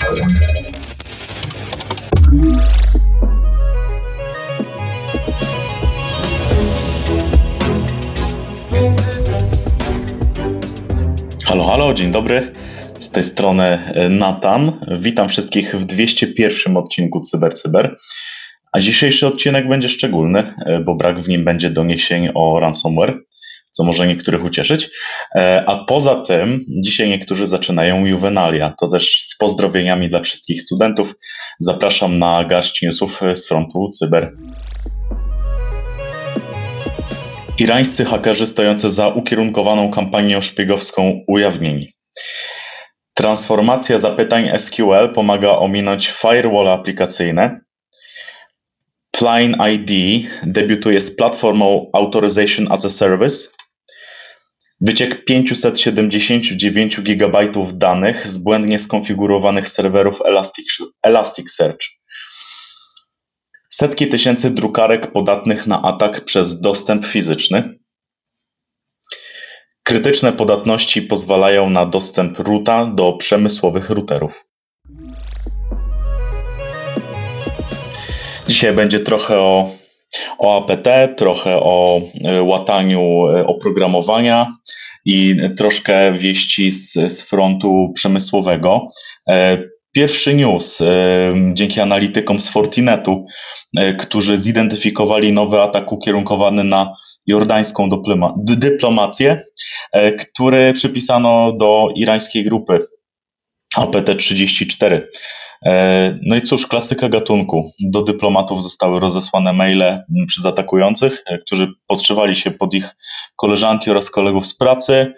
Halo, halo, dzień dobry. Z tej strony e, Natan. Witam wszystkich w 201 odcinku CyberCyber. Cyber. A dzisiejszy odcinek będzie szczególny, e, bo brak w nim będzie doniesień o ransomware, co może niektórych ucieszyć. E, a poza tym, dzisiaj niektórzy zaczynają juwenalia. To też z pozdrowieniami dla wszystkich studentów. Zapraszam na garść newsów z frontu cyber. Irańscy hakerzy stojący za ukierunkowaną kampanią szpiegowską ujawnieni. Transformacja zapytań SQL pomaga ominąć firewall aplikacyjne. Plain ID debiutuje z platformą Authorization as a Service. Wyciek 579 GB danych z błędnie skonfigurowanych serwerów Elasticsearch. Setki tysięcy drukarek podatnych na atak przez dostęp fizyczny. Krytyczne podatności pozwalają na dostęp roota do przemysłowych routerów. Dzisiaj będzie trochę o, o APT, trochę o e, łataniu e, oprogramowania i troszkę wieści z, z frontu przemysłowego. E, Pierwszy news dzięki analitykom z Fortinetu, którzy zidentyfikowali nowy atak ukierunkowany na jordańską dyplomację, który przypisano do irańskiej grupy APT-34. E, no i cóż, klasyka gatunku. Do dyplomatów zostały rozesłane maile przez atakujących, którzy podszywali się pod ich koleżanki oraz kolegów z pracy.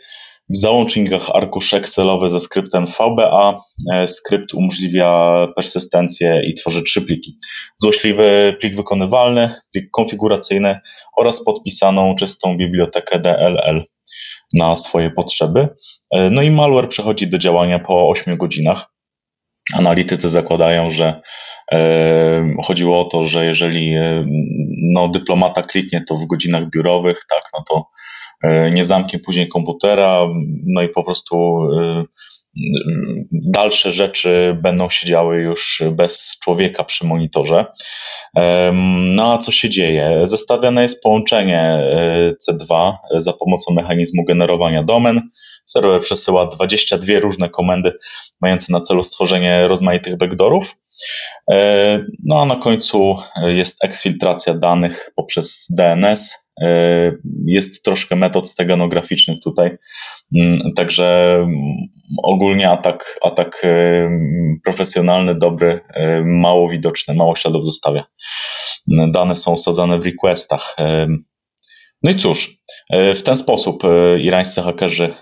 W załącznikach arkusz Excelowy ze skryptem VBA. E, skrypt umożliwia persystencję i tworzy trzy pliki. Złośliwy plik wykonywalny, plik konfiguracyjny oraz podpisaną czystą bibliotekę DLL na swoje potrzeby. E, no i malware przechodzi do działania po 8 godzinach. Analitycy zakładają, że e, chodziło o to, że jeżeli no, dyplomata kliknie to w godzinach biurowych, tak, no to E, nie zamknie później komputera, no i po prostu e, dalsze rzeczy będą się działy już bez człowieka przy monitorze. No a co się dzieje? Zestawiane jest połączenie e, C2 za pomocą mechanizmu generowania domen. Serwer przesyła 22 różne komendy mające na celu stworzenie rozmaitych backdoorów. No a na końcu jest eksfiltracja danych poprzez DNS, E, jest troszkę metod steganograficznych tutaj, mm, także mm, ogólnie atak, atak e, profesjonalny, dobry, e, mało widoczny, mało śladów zostawia. Dane są osadzane w requestach. No i cóż, w ten sposób irańscy hakerzy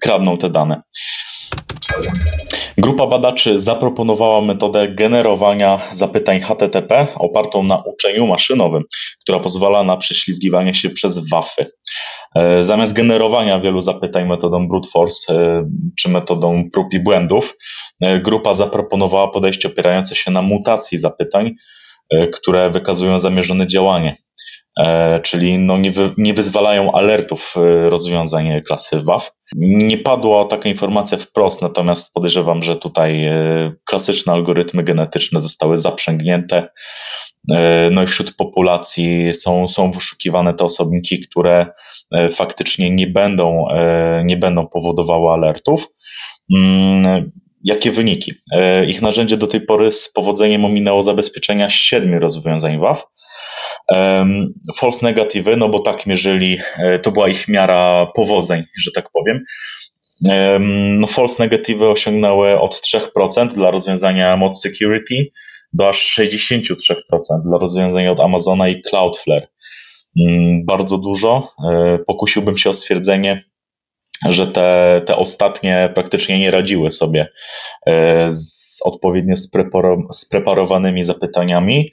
kradną te dane. Grupa badaczy zaproponowała metodę generowania zapytań HTTP opartą na uczeniu maszynowym, która pozwala na prześlizgiwanie się przez wafy. E, zamiast generowania wielu zapytań metodą brute force e, czy metodą prób i błędów, e, grupa zaproponowała podejście opierające się na mutacji zapytań, które wykazują zamierzone działanie. E, czyli no nie, wy, nie wyzwalają alertów e, rozwiązań klasy WAF. Nie padła taka informacja wprost, natomiast podejrzewam, że tutaj e, klasyczne algorytmy genetyczne zostały zaprzęgnięte. No i wśród populacji są, są wyszukiwane te osobniki, które faktycznie nie będą, nie będą powodowały alertów. Jakie wyniki? Ich narzędzie do tej pory z powodzeniem ominęło zabezpieczenia siedmiu rozwiązań WAF false negatywy, no bo tak mierzyli, e, to była ich miara powodzeń, że tak powiem. No false negatywy osiągnęły od 3% dla rozwiązania Mod Security do aż 63% dla rozwiązania od Amazona i Cloudflare. Mm, bardzo dużo. E, pokusiłbym się o stwierdzenie, że te, te ostatnie praktycznie nie radziły sobie e, z odpowiednio spreparowanymi zapytaniami.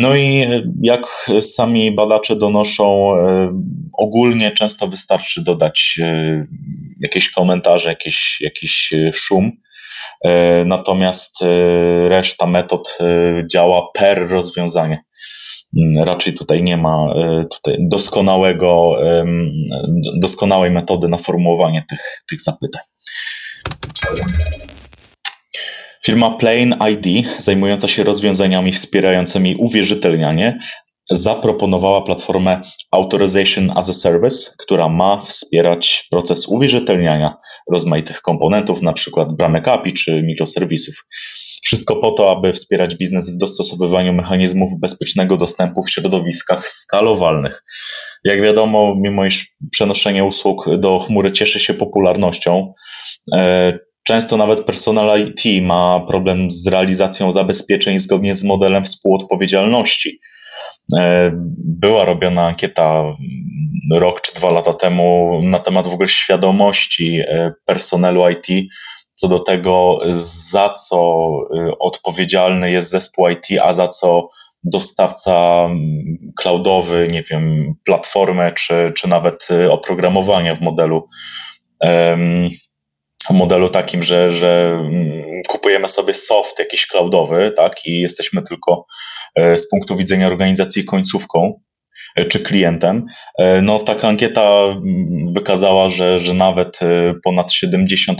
No i jak sami badacze donoszą, e, ogólnie często wystarczy dodać e, jakieś komentarze, jakiś, jakiś szum. Natomiast reszta metod działa per rozwiązanie. Mm, raczej tutaj nie ma tutaj doskonałego, doskonałej metody na formułowanie tych, tych zapytań. Firma Plain ID, zajmująca się rozwiązaniami wspierającymi uwierzytelnianie, zaproponowała platformę Authorization as a Service, która ma wspierać proces uwierzytelniania rozmaitych komponentów, np. bramek API czy mikroserwisów. Wszystko po to, aby wspierać biznes w dostosowywaniu mechanizmów bezpiecznego dostępu w środowiskach skalowalnych. Jak wiadomo, mimo iż przenoszenie usług do chmury cieszy się popularnością, e, Często nawet personel IT ma problem z realizacją zabezpieczeń zgodnie z modelem współodpowiedzialności. E, była robiona ankieta rok czy dwa lata temu na temat w ogóle świadomości e, personelu IT co do tego, za co e, odpowiedzialny jest zespół IT, a za co dostawca cloudowy, nie wiem, platformę czy, czy nawet oprogramowanie w modelu modelu takim, że, że mm, kupujemy sobie soft jakiś cloudowy, tak, i jesteśmy tylko e, z punktu widzenia organizacji końcówką czy klientem. E, no, taka ankieta mm, wykazała, że, że nawet ponad 70%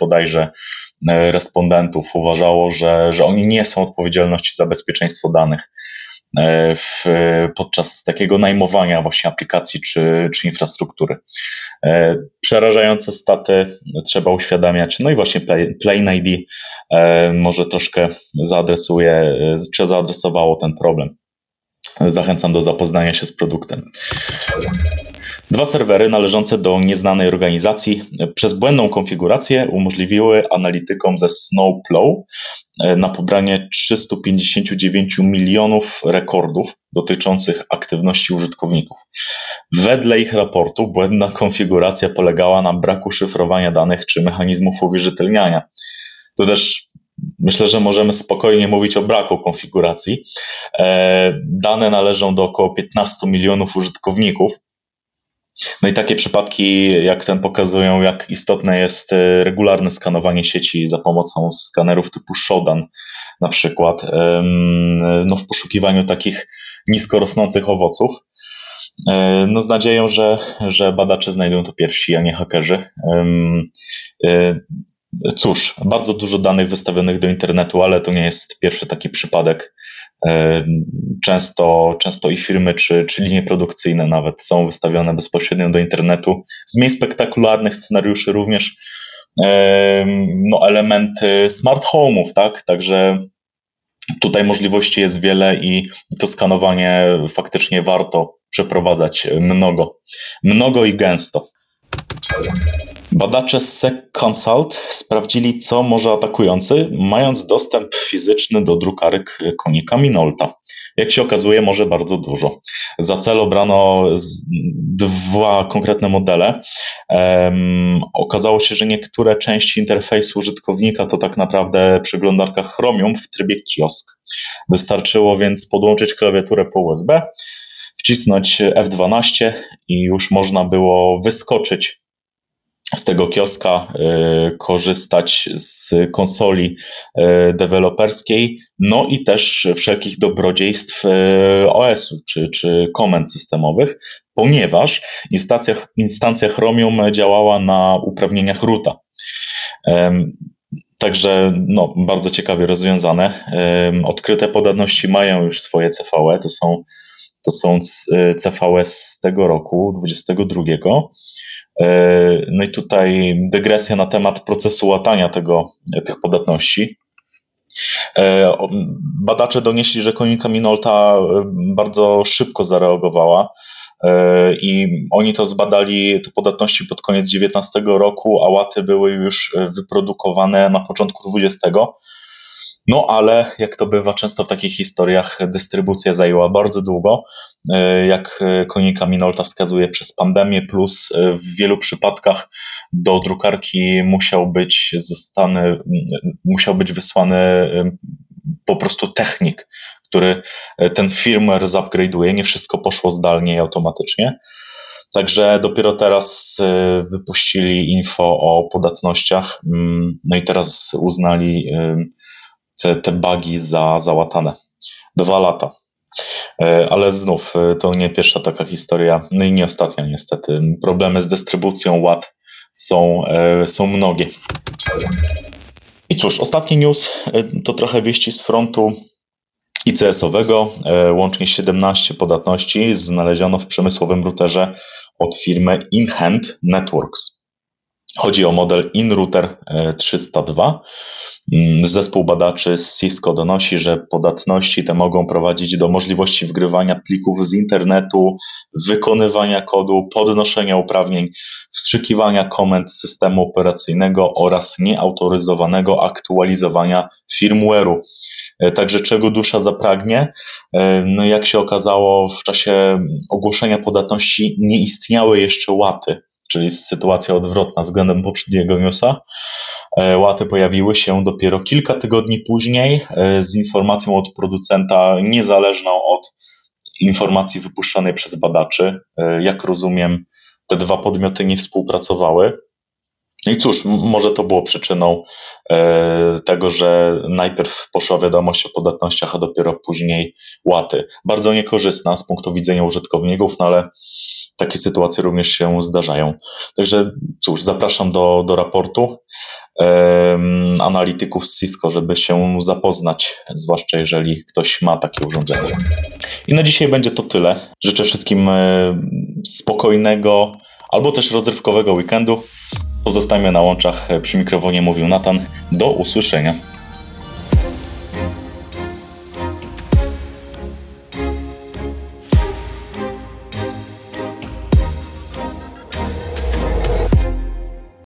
bodajże respondentów uważało, że, że oni nie są odpowiedzialności za bezpieczeństwo danych. E, w, podczas takiego najmowania właśnie aplikacji czy, czy infrastruktury. E, przerażające staty trzeba uświadamiać. No i właśnie Plain ID e, może troszkę zaadresuje, czy zaadresowało ten problem. Zachęcam do zapoznania się z produktem. Dwa serwery należące do nieznanej organizacji przez błędną konfigurację umożliwiły analitykom ze Snowplow e, na pobranie 359 milionów rekordów dotyczących aktywności użytkowników. Wedle ich raportu błędna konfiguracja polegała na braku szyfrowania danych czy mechanizmów uwierzytelniania. To też Myślę, że możemy spokojnie mówić o braku konfiguracji. E, dane należą do około 15 milionów użytkowników. No i takie przypadki jak ten pokazują, jak istotne jest e, regularne skanowanie sieci za pomocą skanerów typu Shodan na przykład, no w poszukiwaniu takich nisko rosnących owoców. E, no z nadzieją, że, że badacze znajdą to pierwsi, a nie hakerzy. Cóż, bardzo dużo danych wystawionych do internetu, ale to nie jest pierwszy taki przypadek. E, często, często i firmy, czy, czy linie produkcyjne nawet są wystawione bezpośrednio do internetu. Z mniej spektakularnych scenariuszy również e, no, elementy smart home'ów, tak? Także tutaj możliwości jest wiele i to skanowanie faktycznie warto przeprowadzać mnogo, mnogo i gęsto. Badacze z Consult sprawdzili, co może atakujący, mając dostęp fizyczny do drukarek konika Minolta. Jak się okazuje, może bardzo dużo. Za cel obrano dwa konkretne modele. Um, okazało się, że niektóre części interfejsu użytkownika to tak naprawdę przeglądarka Chromium w trybie kiosk. Wystarczyło więc podłączyć klawiaturę po USB, wcisnąć F12 i już można było wyskoczyć z tego kioska y, korzystać z konsoli y, deweloperskiej, no i też wszelkich dobrodziejstw y, OS-u czy, czy komend systemowych, ponieważ instancja, instancja Chromium działała na uprawnieniach roota. Także no, bardzo ciekawie rozwiązane. Odkryte podatności mają już swoje CVE, to są, to są CVE z tego roku, 22. E, no i tutaj dygresja na temat procesu łatania tego, tych podatności. E, badacze donieśli, że konika Minolta e, bardzo szybko zareagowała i oni to zbadali, te podatności pod koniec 19 roku, a łaty były już wyprodukowane na początku 20. No ale jak to bywa często w takich historiach, dystrybucja zajęła bardzo długo. E, jak konika Minolta wskazuje, przez pandemię, plus e, w wielu przypadkach do drukarki musiał być zostany, musiał być wysłany e, po prostu technik, który ten firmware zupgrade'uje. Nie wszystko poszło zdalnie i automatycznie. Także dopiero teraz wypuścili info o podatnościach, mm, no i teraz uznali te, te za załatane. Dwa lata. E, ale znów e, to nie pierwsza taka historia, no i nie ostatnia niestety. Problemy z dystrybucją ład są, e, są mnogie. I cóż, ostatni news to trochę wieści z frontu ICS-owego. Łącznie 17 podatności znaleziono w przemysłowym routerze od firmy InHand Networks. Chodzi o model InRouter 302. Mm, zespół badaczy z Cisco donosi, że podatności te mogą prowadzić do możliwości wgrywania plików z internetu, wykonywania kodu, podnoszenia uprawnień, wstrzykiwania komend systemu operacyjnego oraz nieautoryzowanego aktualizowania firmware'u. E, także czego dusza zapragnie? E, no jak się okazało, w czasie ogłoszenia podatności nie istniały jeszcze łaty czyli sytuacja odwrotna względem poprzedniego newsa. E, łaty pojawiły się dopiero kilka tygodni później e, z informacją od producenta niezależną od informacji wypuszczonej przez badaczy. E, jak rozumiem, te dwa podmioty nie współpracowały. No I cóż, może to było przyczyną tego, że najpierw poszła wiadomość o podatnościach, a dopiero później łaty. Bardzo niekorzystna z punktu widzenia użytkowników, no ale takie sytuacje również się zdarzają. Także cóż, zapraszam do, do raportu um, analityków z Cisco, żeby się zapoznać, zwłaszcza jeżeli ktoś ma takie urządzenie. I na dzisiaj będzie to tyle. Życzę wszystkim e, spokojnego albo też rozrywkowego weekendu. Pozostajmy na łączach. Przy mikrofonie mówił Natan. Do usłyszenia.